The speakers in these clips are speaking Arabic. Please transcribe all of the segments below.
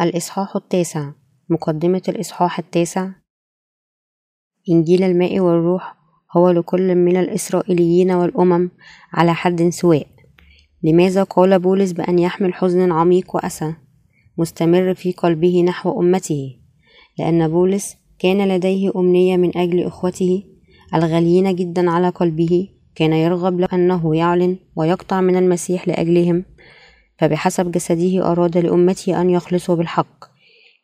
الإصحاح التاسع. مقدمة الإصحاح التاسع. إنجيل الماء والروح هو لكل من الإسرائيليين والأمم على حد سواء. لماذا قال بولس بأن يحمل حزن عميق وأسى؟ مستمر في قلبه نحو أمته. لأن بولس كان لديه أمنية من أجل إخوته الغاليين جدا على قلبه. كان يرغب أنه يعلن ويقطع من المسيح لأجلهم فبحسب جسده أراد لأمته أن يخلصوا بالحق.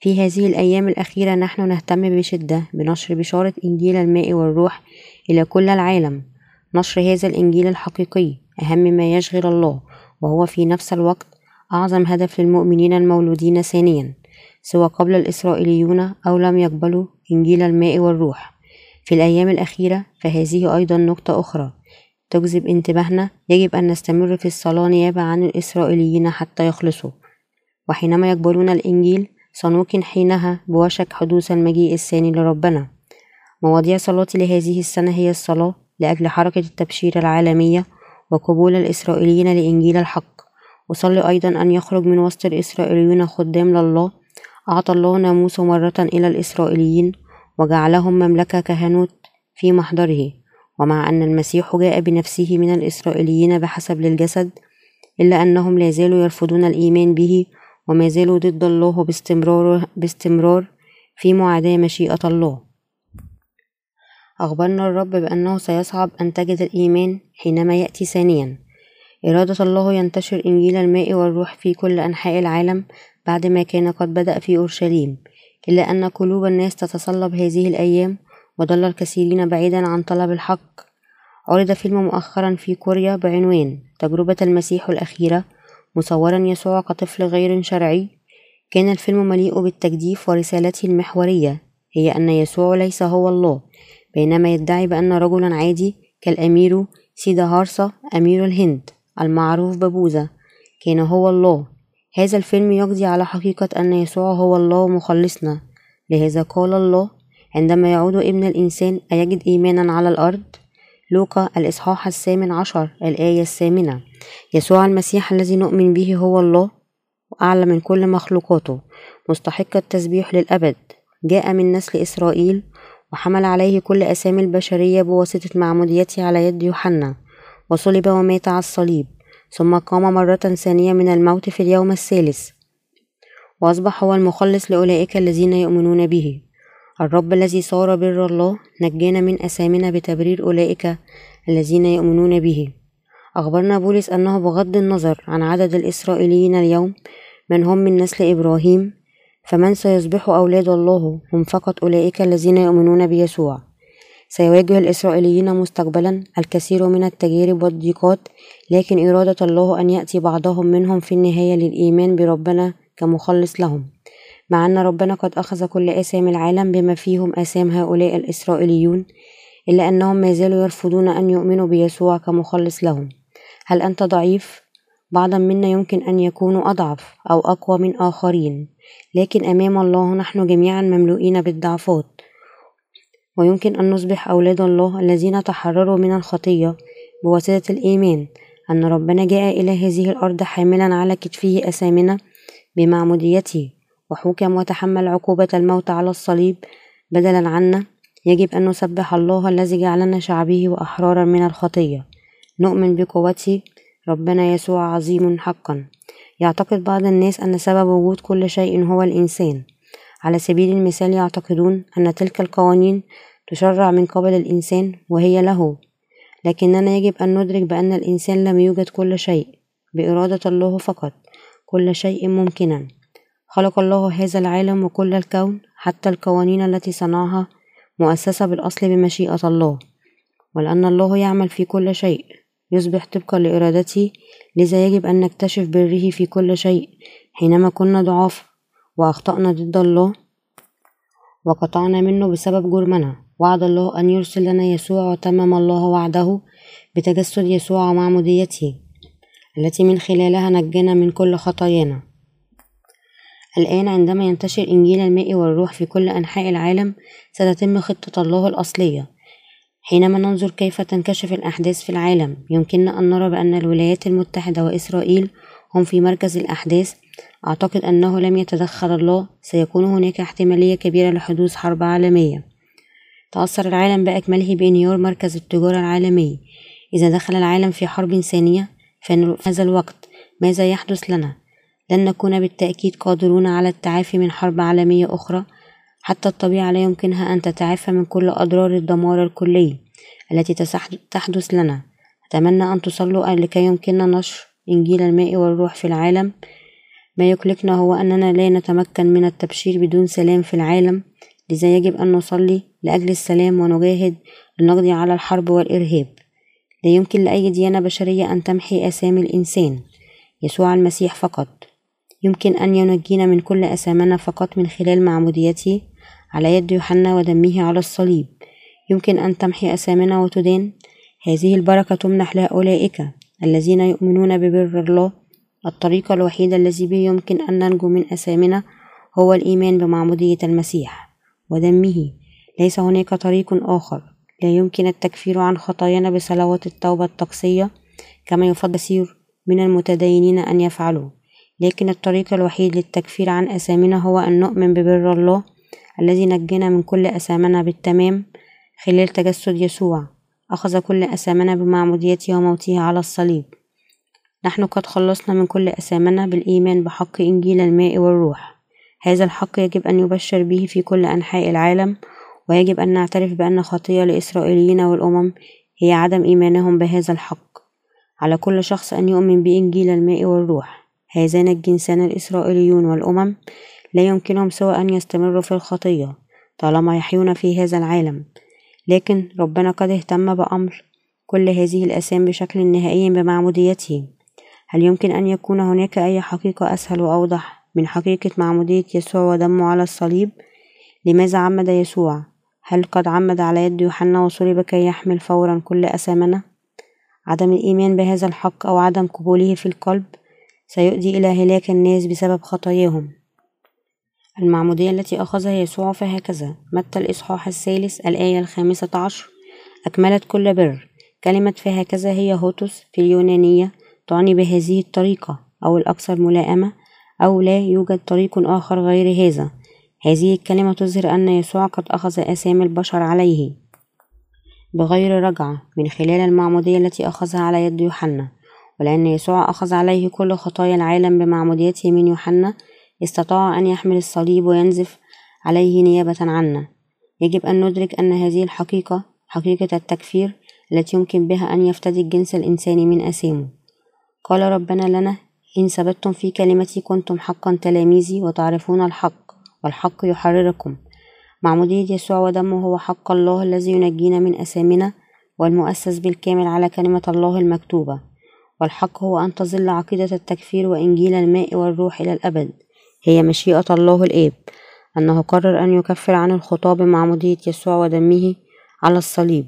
في هذه الأيام الأخيرة نحن نهتم بشدة بنشر بشارة إنجيل الماء والروح إلى كل العالم. نشر هذا الإنجيل الحقيقي أهم ما يشغل الله وهو في نفس الوقت أعظم هدف للمؤمنين المولودين ثانيا سواء قبل الإسرائيليون أو لم يقبلوا إنجيل الماء والروح. في الأيام الأخيرة فهذه أيضا نقطة أخرى تجذب انتباهنا يجب أن نستمر في الصلاة نيابة عن الإسرائيليين حتى يخلصوا. وحينما يقبلون الإنجيل سنوقن حينها بوشك حدوث المجيء الثاني لربنا. مواضيع صلاتي لهذه السنة هي الصلاة لأجل حركة التبشير العالمية وقبول الإسرائيليين لإنجيل الحق. أصلي أيضا أن يخرج من وسط الإسرائيليون خدام لله أعطى الله ناموسه مرة إلى الإسرائيليين وجعلهم مملكة كهنوت في محضره. ومع أن المسيح جاء بنفسه من الإسرائيليين بحسب للجسد إلا أنهم لا زالوا يرفضون الإيمان به وما زالوا ضد الله باستمرار, باستمرار في معاداة مشيئة الله. أخبرنا الرب بأنه سيصعب أن تجد الإيمان حينما يأتي ثانيا. إرادة الله ينتشر إنجيل الماء والروح في كل أنحاء العالم بعد ما كان قد بدأ في أورشليم إلا أن قلوب الناس تتصلب هذه الأيام وضل الكثيرين بعيدا عن طلب الحق. عرض فيلم مؤخرا في كوريا بعنوان تجربة المسيح الأخيرة مصورا يسوع كطفل غير شرعي. كان الفيلم مليء بالتجديف ورسالته المحورية هي أن يسوع ليس هو الله بينما يدعي بأن رجلا عادي كالأمير سيدا هارسا أمير الهند المعروف ببوذا كان هو الله. هذا الفيلم يقضي على حقيقة أن يسوع هو الله مخلصنا لهذا قال الله عندما يعود ابن الإنسان أيجد إيمانا على الأرض؟ لوقا الإصحاح الثامن عشر الآية الثامنة. يسوع المسيح الذي نؤمن به هو الله وأعلى من كل مخلوقاته. مستحق التسبيح للأبد. جاء من نسل إسرائيل وحمل عليه كل أسامي البشرية بواسطة معموديته على يد يوحنا. وصلب ومات على الصليب. ثم قام مرة ثانية من الموت في اليوم الثالث. وأصبح هو المخلص لأولئك الذين يؤمنون به. الرب الذي صار بر الله نجانا من أثامنا بتبرير أولئك الذين يؤمنون به. أخبرنا بولس أنه بغض النظر عن عدد الإسرائيليين اليوم من هم من نسل إبراهيم فمن سيصبح أولاد الله هم فقط أولئك الذين يؤمنون بيسوع. سيواجه الإسرائيليين مستقبلا الكثير من التجارب والضيقات لكن إرادة الله أن يأتي بعضهم منهم في النهاية للإيمان بربنا كمخلص لهم. مع أن ربنا قد أخذ كل آثام العالم بما فيهم آثام هؤلاء الإسرائيليون إلا أنهم ما زالوا يرفضون أن يؤمنوا بيسوع كمخلص لهم. هل أنت ضعيف؟ بعضا منا يمكن أن يكونوا أضعف أو أقوى من آخرين لكن أمام الله نحن جميعا مملوئين بالضعفات. ويمكن أن نصبح أولاد الله الذين تحرروا من الخطية بواسطة الإيمان أن ربنا جاء إلى هذه الأرض حاملا على كتفه أسامنا بمعموديته. وحكم وتحمل عقوبة الموت على الصليب بدلا عنا. يجب أن نسبح الله الذي جعلنا شعبه وأحرارا من الخطية. نؤمن بقوته. ربنا يسوع عظيم حقا. يعتقد بعض الناس أن سبب وجود كل شيء هو الإنسان. على سبيل المثال يعتقدون أن تلك القوانين تشرع من قبل الإنسان وهي له. لكننا يجب أن ندرك بأن الإنسان لم يوجد كل شيء. بإرادة الله فقط. كل شيء ممكنا. خلق الله هذا العالم وكل الكون حتى القوانين التي صنعها مؤسسة بالأصل بمشيئة الله. ولأن الله يعمل في كل شيء. يصبح طبقا لإرادته لذا يجب أن نكتشف بره في كل شيء. حينما كنا ضعاف وأخطأنا ضد الله وقطعنا منه بسبب جرمنا وعد الله أن يرسل لنا يسوع وتمم الله وعده بتجسد يسوع ومعموديته التي من خلالها نجانا من كل خطايانا. الآن عندما ينتشر إنجيل الماء والروح في كل أنحاء العالم ستتم خطة الله الأصلية. حينما ننظر كيف تنكشف الأحداث في العالم يمكننا أن نرى بأن الولايات المتحدة وإسرائيل هم في مركز الأحداث. أعتقد أنه لم يتدخل الله سيكون هناك احتمالية كبيرة لحدوث حرب عالمية. تأثر العالم بأكمله بانهيار مركز التجارة العالمي. إذا دخل العالم في حرب ثانية فإن هذا الوقت. ماذا يحدث لنا؟ لن نكون بالتأكيد قادرون على التعافي من حرب عالمية أخرى حتى الطبيعة لا يمكنها أن تتعافى من كل أضرار الدمار الكلي التي تحدث لنا. أتمنى أن تصلوا لكي يمكننا نشر إنجيل الماء والروح في العالم. ما يقلقنا هو أننا لا نتمكن من التبشير بدون سلام في العالم لذا يجب أن نصلي لأجل السلام ونجاهد لنقضي على الحرب والإرهاب. لا يمكن لأي ديانة بشرية أن تمحي آثام الإنسان يسوع المسيح فقط. يمكن أن ينجينا من كل أثامنا فقط من خلال معموديته على يد يوحنا ودمه على الصليب. يمكن أن تمحي أثامنا وتدان هذه البركة تمنح لأولئك الذين يؤمنون ببر الله. الطريقة الوحيدة الذي به يمكن أن ننجو من أثامنا هو الإيمان بمعمودية المسيح ودمه. ليس هناك طريق آخر. لا يمكن التكفير عن خطايانا بصلوات التوبة التقصية كما يفضل كثير من المتدينين أن يفعلوا. لكن الطريق الوحيد للتكفير عن أثامنا هو أن نؤمن ببر الله الذي نجنا من كل أثامنا بالتمام خلال تجسد يسوع. أخذ كل أثامنا بمعموديته وموته على الصليب. نحن قد خلصنا من كل أثامنا بالإيمان بحق إنجيل الماء والروح. هذا الحق يجب أن يبشر به في كل أنحاء العالم ويجب أن نعترف بأن خطية الإسرائيليين والأمم هي عدم إيمانهم بهذا الحق. على كل شخص أن يؤمن بإنجيل الماء والروح. هذان الجنسان الإسرائيليون والأمم لا يمكنهم سوى أن يستمروا في الخطية طالما يحيون في هذا العالم لكن ربنا قد اهتم بأمر كل هذه الأسام بشكل نهائي بمعموديته هل يمكن أن يكون هناك أي حقيقة أسهل وأوضح من حقيقة معمودية يسوع ودمه على الصليب؟ لماذا عمد يسوع؟ هل قد عمد على يد يوحنا وصلب كي يحمل فورا كل أثامنا؟ عدم الإيمان بهذا الحق أو عدم قبوله في القلب سيؤدي إلى هلاك الناس بسبب خطاياهم. المعمودية التي أخذها يسوع فهكذا. متى الإصحاح الثالث الآية الخامسة عشر؟ أكملت كل بر. كلمة فهكذا هي هوتوس في اليونانية تعني بهذه الطريقة أو الأكثر ملائمة أو لا يوجد طريق آخر غير هذا. هذه الكلمة تظهر أن يسوع قد أخذ آثام البشر عليه. بغير رجعة من خلال المعمودية التي أخذها على يد يوحنا. ولأن يسوع أخذ عليه كل خطايا العالم بمعموديته من يوحنا استطاع أن يحمل الصليب وينزف عليه نيابة عنا. يجب أن ندرك أن هذه الحقيقة حقيقة التكفير التي يمكن بها أن يفتدي الجنس الإنساني من أثامه قال ربنا لنا إن ثبتتم في كلمتي كنتم حقا تلاميذي وتعرفون الحق والحق يحرركم. معمودية يسوع ودمه هو حق الله الذي ينجينا من أثامنا والمؤسس بالكامل على كلمة الله المكتوبة. والحق هو أن تظل عقيدة التكفير وإنجيل الماء والروح إلى الأبد. هي مشيئة الله الآب أنه قرر أن يكفر عن الخطاة بمعمودية يسوع ودمه على الصليب.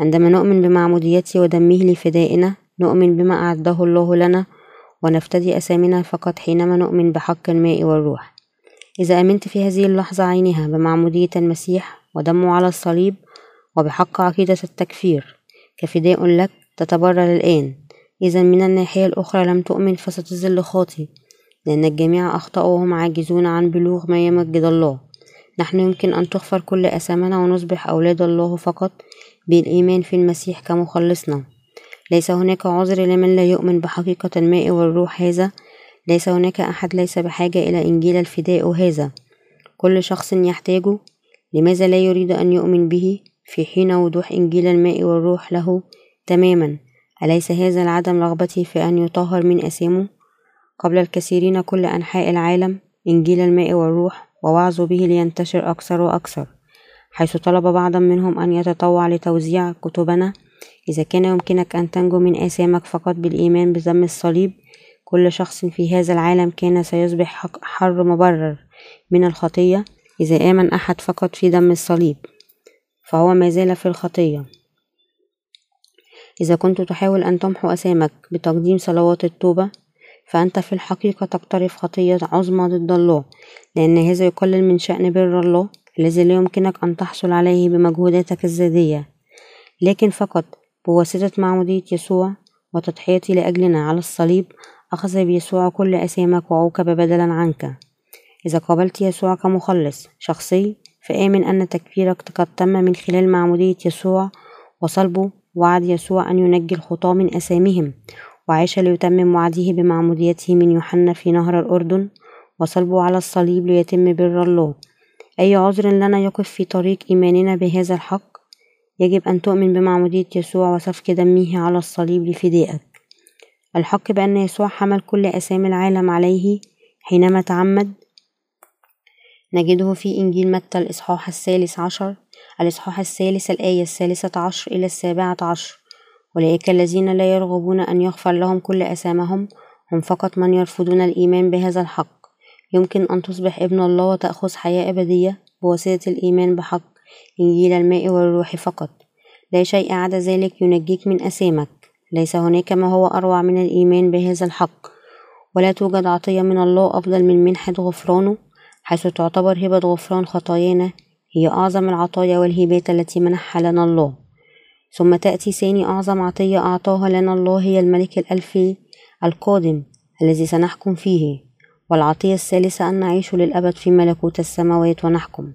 عندما نؤمن بمعموديته ودمه لفدائنا نؤمن بما أعده الله لنا ونفتدي أسامنا فقط حينما نؤمن بحق الماء والروح. إذا آمنت في هذه اللحظة عينها بمعمودية المسيح ودمه على الصليب وبحق عقيدة التكفير كفداء لك تتبرر الآن. إذا من الناحية الأخرى لم تؤمن فستظل خاطئ لأن الجميع أخطأوا وهم عاجزون عن بلوغ ما يمجد الله. نحن يمكن أن تغفر كل أثامنا ونصبح أولاد الله فقط بالإيمان في المسيح كمخلصنا. ليس هناك عذر لمن لا يؤمن بحقيقة الماء والروح هذا. ليس هناك أحد ليس بحاجة إلى إنجيل الفداء هذا. كل شخص يحتاجه. لماذا لا يريد أن يؤمن به في حين وضوح إنجيل الماء والروح له تماما؟ أليس هذا العدم رغبتي في أن يطهر من أثامه قبل الكثيرين كل أنحاء العالم إنجيل الماء والروح ووعظوا به لينتشر أكثر وأكثر حيث طلب بعضا منهم أن يتطوع لتوزيع كتبنا. إذا كان يمكنك أن تنجو من آثامك فقط بالإيمان بدم الصليب كل شخص في هذا العالم كان سيصبح حر مبرر من الخطية. إذا آمن أحد فقط في دم الصليب فهو ما زال في الخطية. إذا كنت تحاول أن تمحو أثامك بتقديم صلوات التوبة فأنت في الحقيقة تقترف خطية عظمى ضد الله لأن هذا يقلل من شأن بر الله الذي لا يمكنك أن تحصل عليه بمجهوداتك الذاتية. لكن فقط بواسطة معمودية يسوع وتضحيته لأجلنا على الصليب أخذ بيسوع كل أثامك وعوقب بدلا عنك. إذا قابلت يسوع كمخلص شخصي فآمن أن تكفيرك قد تم من خلال معمودية يسوع وصلبه وعد يسوع أن ينجي الخطاة من أثامهم وعاش ليتمم وعده بمعموديته من يوحنا في نهر الأردن وصلبه على الصليب ليتم بر الله. أي عذر لنا يقف في طريق إيماننا بهذا الحق؟ يجب أن تؤمن بمعمودية يسوع وسفك دمه على الصليب لفدائك. الحق بأن يسوع حمل كل أسامي العالم عليه حينما تعمد. نجده في إنجيل متى الإصحاح الثالث عشر الإصحاح الثالث الآية الثالثة عشر إلى السابعة عشر. أولئك الذين لا يرغبون أن يغفر لهم كل أسامهم هم فقط من يرفضون الإيمان بهذا الحق. يمكن أن تصبح ابن الله وتأخذ حياة أبدية بواسطة الإيمان بحق إنجيل الماء والروح فقط. لا شيء عدا ذلك ينجيك من أسامك ليس هناك ما هو أروع من الإيمان بهذا الحق. ولا توجد عطية من الله أفضل من منحة غفرانه حيث تعتبر هبة غفران خطايانا هي أعظم العطايا والهبات التي منحها لنا الله. ثم تأتي ثاني أعظم عطية أعطاها لنا الله هي الملك الألفي القادم الذي سنحكم فيه. والعطية الثالثة أن نعيش للأبد في ملكوت السماوات ونحكم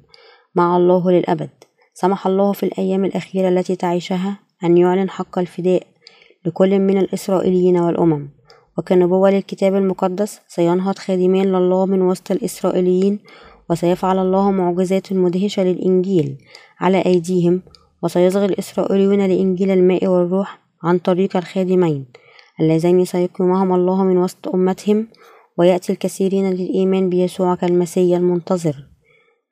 مع الله للأبد. سمح الله في الأيام الأخيرة التي تعيشها أن يعلن حق الفداء لكل من الإسرائيليين والأمم. وكنبوة للكتاب المقدس سينهض خادمان لله من وسط الإسرائيليين وسيفعل الله معجزات مدهشة للإنجيل على أيديهم وسيصغي الإسرائيليون لإنجيل الماء والروح عن طريق الخادمين اللذين سيقيمهم الله من وسط أمتهم ويأتي الكثيرين للإيمان بيسوع كالمسيا المنتظر.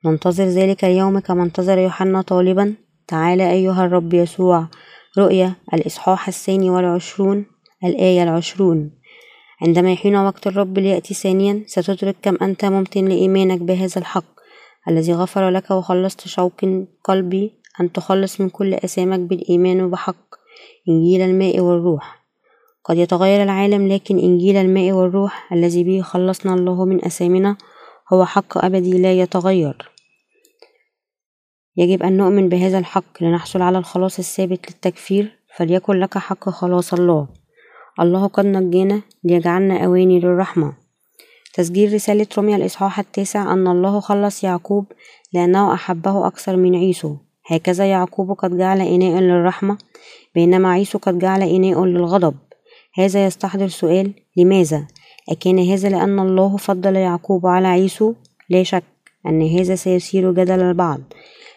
ننتظر ذلك اليوم كما انتظر يوحنا طالبا. تعال أيها الرب يسوع رؤيا الإصحاح الثاني والعشرون الآية العشرون. عندما يحين وقت الرب ليأتي ثانيا ستدرك كم أنت ممتن لإيمانك بهذا الحق الذي غفر لك وخلصت شوق قلبي أن تخلص من كل أثامك بالإيمان بحق إنجيل الماء والروح. قد يتغير العالم لكن إنجيل الماء والروح الذي به خلصنا الله من أثامنا هو حق أبدي لا يتغير. يجب أن نؤمن بهذا الحق لنحصل على الخلاص الثابت للتكفير فليكن لك حق خلاص الله. الله قد نجانا ليجعلنا أواني للرحمة. تسجيل رسالة روميا الإصحاح التاسع أن الله خلص يعقوب لأنه أحبه أكثر من عيسو. هكذا يعقوب قد جعل إناء للرحمة بينما عيسو قد جعل إناء للغضب. هذا يستحضر سؤال لماذا؟ أكان هذا لأن الله فضل يعقوب على عيسو؟ لا شك أن هذا سيثير جدل البعض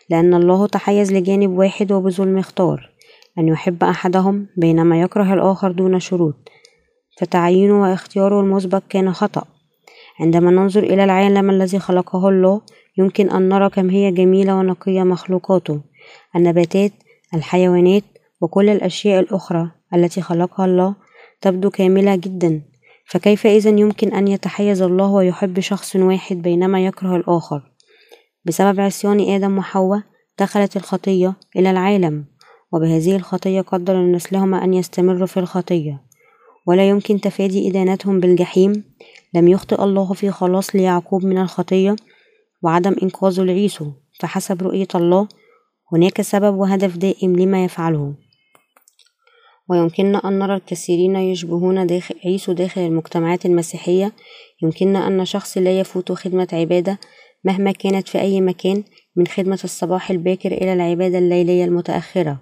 لأن الله تحيز لجانب واحد وبظلم اختار أن يحب أحدهم بينما يكره الآخر دون شروط. فتعيينه واختياره المسبق كان خطأ. عندما ننظر إلى العالم الذي خلقه الله يمكن أن نرى كم هي جميلة ونقية مخلوقاته النباتات الحيوانات وكل الأشياء الأخرى التي خلقها الله تبدو كاملة جدا. فكيف إذا يمكن أن يتحيز الله ويحب شخص واحد بينما يكره الآخر؟ بسبب عصيان آدم وحواء دخلت الخطية إلى العالم. وبهذه الخطية قدر نسلهما أن يستمروا في الخطية. ولا يمكن تفادي إدانتهم بالجحيم. لم يخطئ الله في خلاص ليعقوب من الخطية وعدم إنقاذه لعيسو فحسب رؤية الله هناك سبب وهدف دائم لما يفعله. ويمكننا أن نرى الكثيرين يشبهون داخل عيسو داخل المجتمعات المسيحية. يمكننا أن شخص لا يفوت خدمة عبادة مهما كانت في أي مكان من خدمة الصباح الباكر إلى العبادة الليلية المتأخرة.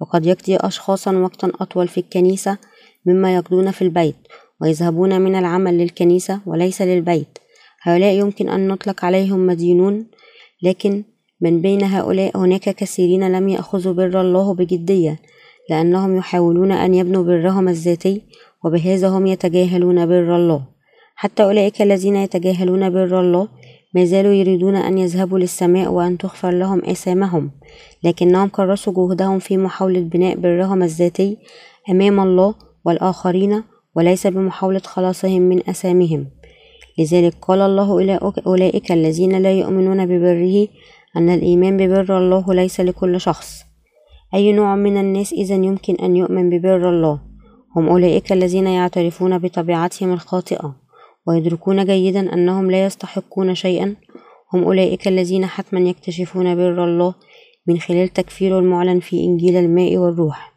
وقد يقضي أشخاصا وقتا أطول في الكنيسة مما يقضون في البيت ويذهبون من العمل للكنيسة وليس للبيت. هؤلاء يمكن أن نطلق عليهم مدينون لكن من بين هؤلاء هناك كثيرين لم يأخذوا بر الله بجدية لأنهم يحاولون أن يبنوا برهم الذاتي وبهذا هم يتجاهلون بر الله. حتى أولئك الذين يتجاهلون بر الله ما زالوا يريدون أن يذهبوا للسماء وأن تغفر لهم آثامهم لكنهم كرسوا جهدهم في محاولة بناء برهم الذاتي أمام الله والآخرين وليس بمحاولة خلاصهم من أثامهم لذلك قال الله إلى أولئك الذين لا يؤمنون ببره أن الإيمان ببر الله ليس لكل شخص. أي نوع من الناس إذا يمكن أن يؤمن ببر الله؟ هم أولئك الذين يعترفون بطبيعتهم الخاطئة. ويدركون جيدا أنهم لا يستحقون شيئا. هم أولئك الذين حتما يكتشفون بر الله من خلال تكفيره المعلن في إنجيل الماء والروح.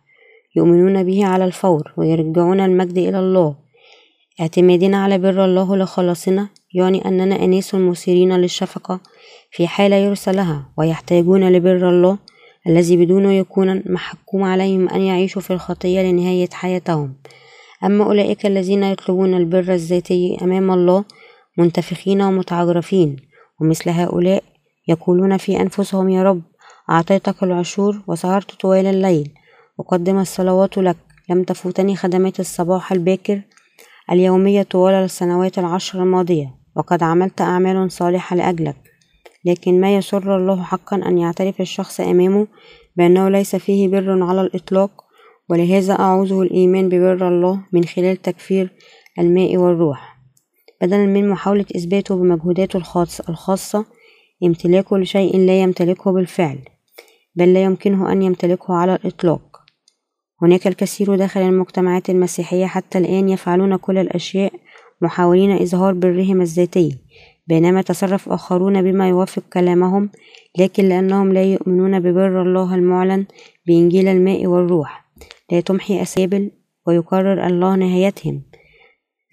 يؤمنون به على الفور ويرجعون المجد إلى الله. اعتمادنا على بر الله لخلاصنا يعني أننا أناس مثيرين للشفقة في حال يرسلها ويحتاجون لبر الله الذي بدونه يكون محكوم عليهم أن يعيشوا في الخطية لنهاية حياتهم. أما أولئك الذين يطلبون البر الذاتي أمام الله منتفخين ومتعجرفين ومثل هؤلاء يقولون في أنفسهم يا رب أعطيتك العشور وسهرت طوال الليل أقدم الصلوات لك لم تفوتني خدمات الصباح الباكر اليومية طوال السنوات العشر الماضية وقد عملت أعمال صالحة لأجلك لكن ما يسر الله حقا أن يعترف الشخص أمامه بأنه ليس فيه بر على الإطلاق ولهذا أعوزه الإيمان ببر الله من خلال تكفير الماء والروح. بدلا من محاولة إثباته بمجهوداته الخاصة امتلاكه لشيء لا يمتلكه بالفعل بل لا يمكنه أن يمتلكه على الإطلاق. هناك الكثير داخل المجتمعات المسيحية حتى الآن يفعلون كل الأشياء محاولين إظهار برهم الذاتي بينما تصرف آخرون بما يوافق كلامهم لكن لأنهم لا يؤمنون ببر الله المعلن بإنجيل الماء والروح. لا تمحي أسابل ويقرر الله نهايتهم.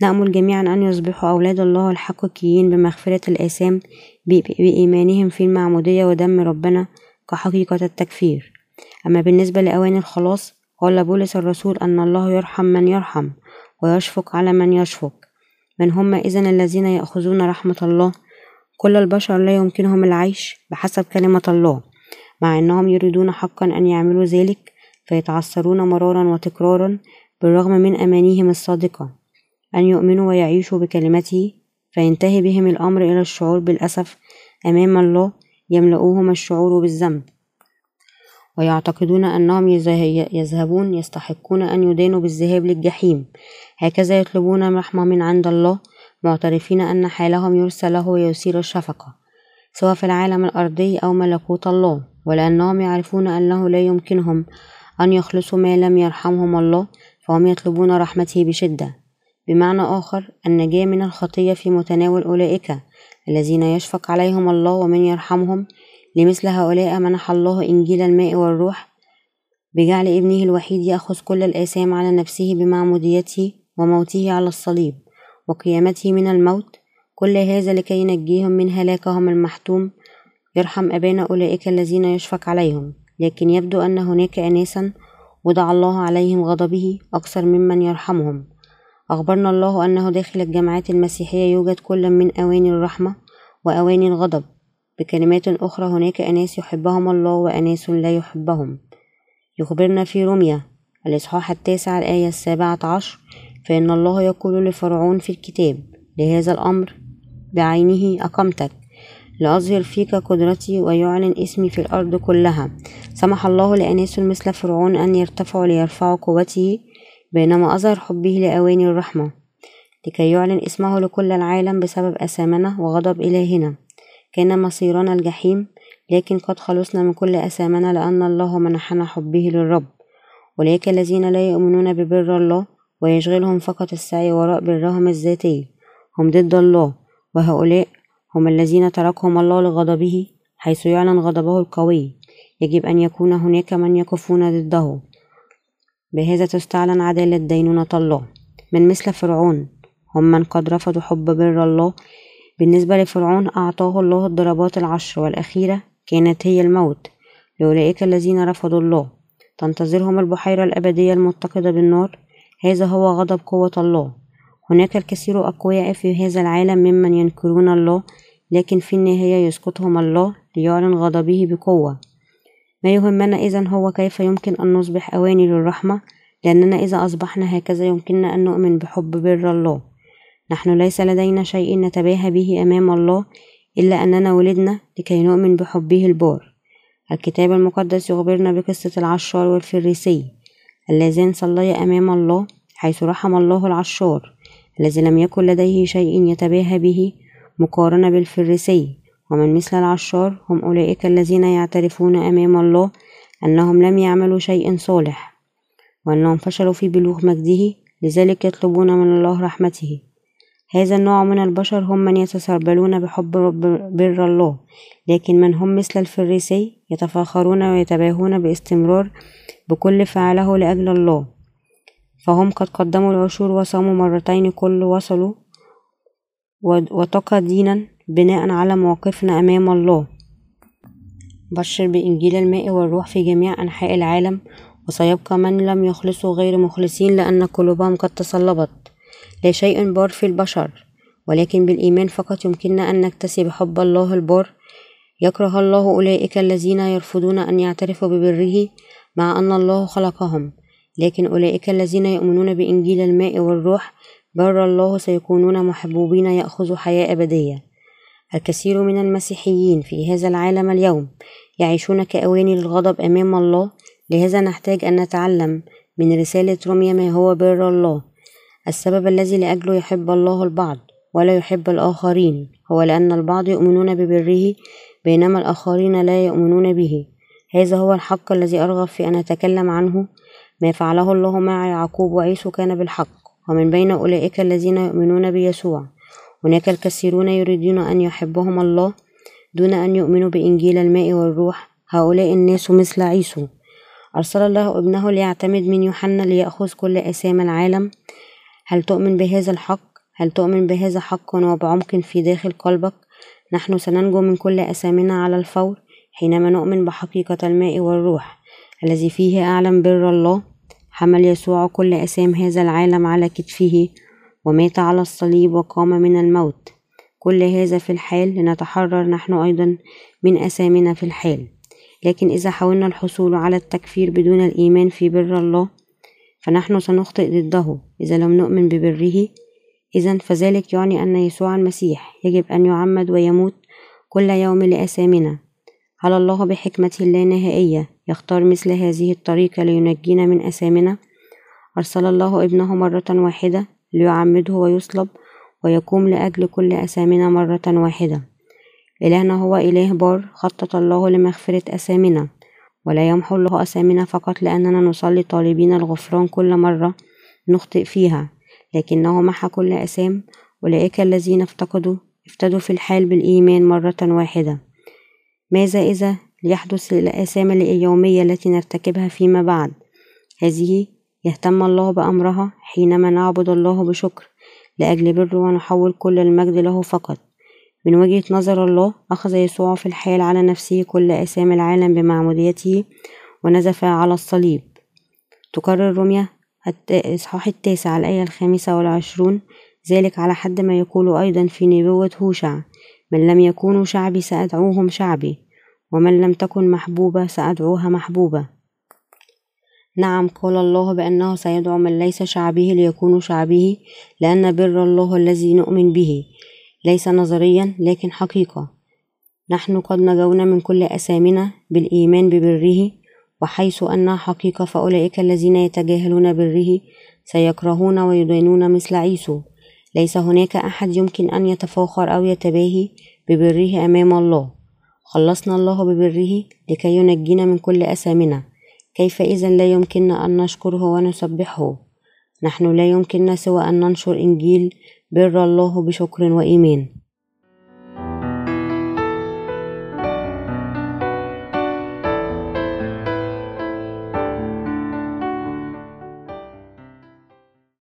نأمل جميعا أن يصبحوا أولاد الله الحقيقيين بمغفرة الآثام بإيمانهم في المعمودية ودم ربنا كحقيقة التكفير. أما بالنسبة لأواني الخلاص قال بولس الرسول أن الله يرحم من يرحم ويشفق على من يشفق. من هم إذن الذين يأخذون رحمة الله؟ كل البشر لا يمكنهم العيش بحسب كلمة الله مع أنهم يريدون حقا أن يعملوا ذلك. فيتعثرون مرارا وتكرارا بالرغم من أمانيهم الصادقة. أن يؤمنوا ويعيشوا بكلمته فينتهي بهم الأمر إلى الشعور بالأسف أمام الله يملؤهم الشعور بالذنب. ويعتقدون أنهم يذهبون يستحقون أن يدانوا بالذهاب للجحيم. هكذا يطلبون رحمة من عند الله معترفين أن حالهم يرسى له ويثير الشفقة سواء في العالم الأرضي أو ملكوت الله ولأنهم يعرفون أنه لا يمكنهم أن يخلصوا ما لم يرحمهم الله فهم يطلبون رحمته بشدة. بمعنى آخر النجاة من الخطية في متناول أولئك الذين يشفق عليهم الله ومن يرحمهم. لمثل هؤلاء منح الله إنجيل الماء والروح. بجعل ابنه الوحيد يأخذ كل الآثام على نفسه بمعموديته وموته على الصليب وقيامته من الموت. كل هذا لكي ينجيهم من هلاكهم المحتوم. يرحم أبانا أولئك الذين يشفق عليهم. لكن يبدو أن هناك أناسا وضع الله عليهم غضبه أكثر ممن يرحمهم. أخبرنا الله أنه داخل الجماعات المسيحية يوجد كل من أواني الرحمة وأواني الغضب. بكلمات أخرى هناك أناس يحبهم الله وأناس لا يحبهم. يخبرنا في روميا الإصحاح التاسع الآية السابعة عشر فإن الله يقول لفرعون في الكتاب لهذا الأمر بعينه أقمتك لأظهر فيك قدرتي ويعلن اسمي في الأرض كلها. سمح الله لأناس مثل فرعون أن يرتفعوا ليرفعوا قوته بينما أظهر حبه لأواني الرحمة لكي يعلن اسمه لكل العالم بسبب أثامنا وغضب إلهنا. كان مصيرنا الجحيم لكن قد خلصنا من كل أثامنا لأن الله منحنا حبه للرب. أولئك الذين لا يؤمنون ببر الله ويشغلهم فقط السعي وراء برهم الذاتي. هم ضد الله وهؤلاء هم الذين تركهم الله لغضبه حيث يعلن غضبه القوي. يجب أن يكون هناك من يقفون ضده. بهذا تستعلن عدالة دينونة الله. من مثل فرعون هم من قد رفضوا حب بر الله. بالنسبة لفرعون أعطاه الله الضربات العشر والأخيرة كانت هي الموت. لأولئك الذين رفضوا الله. تنتظرهم البحيرة الأبدية المتقدة بالنار. هذا هو غضب قوة الله. هناك الكثير أقوياء في هذا العالم ممن ينكرون الله لكن في النهاية يسقطهم الله ليعلن غضبه بقوة. ما يهمنا إذا هو كيف يمكن أن نصبح أواني للرحمة؟ لأننا إذا أصبحنا هكذا يمكننا أن نؤمن بحب بر الله. نحن ليس لدينا شيء نتباهى به أمام الله إلا أننا ولدنا لكي نؤمن بحبه البار. الكتاب المقدس يخبرنا بقصة العشار والفريسي. اللذان صليا أمام الله حيث رحم الله العشار. الذي لم يكن لديه شيء يتباهى به مقارنة بالفريسي. ومن مثل العشار هم أولئك الذين يعترفون أمام الله أنهم لم يعملوا شيء صالح وأنهم فشلوا في بلوغ مجده لذلك يطلبون من الله رحمته. هذا النوع من البشر هم من يتسربلون بحب بر الله لكن من هم مثل الفريسي يتفاخرون ويتباهون باستمرار بكل فعله لأجل الله. فهم قد قدموا العشور وصاموا مرتين كل وصلوا وتقى دينا بناء على مواقفنا أمام الله. بشر بإنجيل الماء والروح في جميع أنحاء العالم وسيبقى من لم يخلصوا غير مخلصين لأن قلوبهم قد تصلبت لا شيء بار في البشر ولكن بالإيمان فقط يمكننا أن نكتسب حب الله البار. يكره الله أولئك الذين يرفضون أن يعترفوا ببره مع أن الله خلقهم. لكن أولئك الذين يؤمنون بإنجيل الماء والروح بر الله سيكونون محبوبين يأخذوا حياة أبدية. الكثير من المسيحيين في هذا العالم اليوم يعيشون كأواني للغضب أمام الله. لهذا نحتاج أن نتعلم من رسالة رمية ما هو بر الله. السبب الذي لأجله يحب الله البعض ولا يحب الآخرين هو لأن البعض يؤمنون ببره بينما الآخرين لا يؤمنون به. هذا هو الحق الذي أرغب في أن أتكلم عنه. ما فعله الله مع يعقوب وعيسو كان بالحق ومن بين أولئك الذين يؤمنون بيسوع. هناك الكثيرون يريدون أن يحبهم الله دون أن يؤمنوا بإنجيل الماء والروح. هؤلاء الناس مثل عيسو. أرسل الله ابنه ليعتمد من يوحنا ليأخذ كل أسام العالم. هل تؤمن بهذا الحق؟ هل تؤمن بهذا حقا وبعمق في داخل قلبك؟ نحن سننجو من كل أسامنا على الفور حينما نؤمن بحقيقة الماء والروح الذي فيه أعلم بر الله. حمل يسوع كل أسام هذا العالم على كتفه. ومات على الصليب وقام من الموت. كل هذا في الحال لنتحرر نحن أيضا من أسامنا في الحال. لكن إذا حاولنا الحصول على التكفير بدون الإيمان في بر الله فنحن سنخطئ ضده. إذا لم نؤمن ببره إذا فذلك يعني أن يسوع المسيح يجب أن يعمد ويموت كل يوم لأسامنا. على الله بحكمته اللانهائية يختار مثل هذه الطريقة لينجينا من أسامنا. أرسل الله ابنه مرة واحدة. ليعمده ويصلب ويقوم لأجل كل أسامنا مرة واحدة. إلهنا هو إله بار خطط الله لمغفرة أسامنا ولا يمحو الله أسامنا فقط لأننا نصلي طالبين الغفران كل مرة نخطئ فيها لكنه محى كل أسام. أولئك الذين افتقدوا افتدوا في الحال بالإيمان مرة واحدة. ماذا إذا ليحدث الآثام اليومية التي نرتكبها فيما بعد؟ هذه يهتم الله بأمرها حينما نعبد الله بشكر لأجل بره ونحول كل المجد له فقط. من وجهة نظر الله أخذ يسوع في الحال على نفسه كل أسام العالم بمعموديته ونزف على الصليب. تكرر رمية الإصحاح التاسع الآية الخامسة والعشرون ذلك على حد ما يقول أيضا في نبوة هوشع من لم يكونوا شعبي سأدعوهم شعبي ومن لم تكن محبوبة سأدعوها محبوبة نعم قال الله بأنه سيدعو من ليس شعبه ليكونوا شعبه لأن بر الله الذي نؤمن به ليس نظريا لكن حقيقة. نحن قد نجونا من كل أسامنا بالإيمان ببره وحيث أنها حقيقة فأولئك الذين يتجاهلون بره سيكرهون ويدينون مثل عيسو. ليس هناك أحد يمكن أن يتفاخر أو يتباهي ببره أمام الله. خلصنا الله ببره لكي ينجينا من كل أسامنا. كيف إذا لا يمكننا أن نشكره ونسبحه؟ نحن لا يمكننا سوى أن ننشر إنجيل بر الله بشكر وإيمان.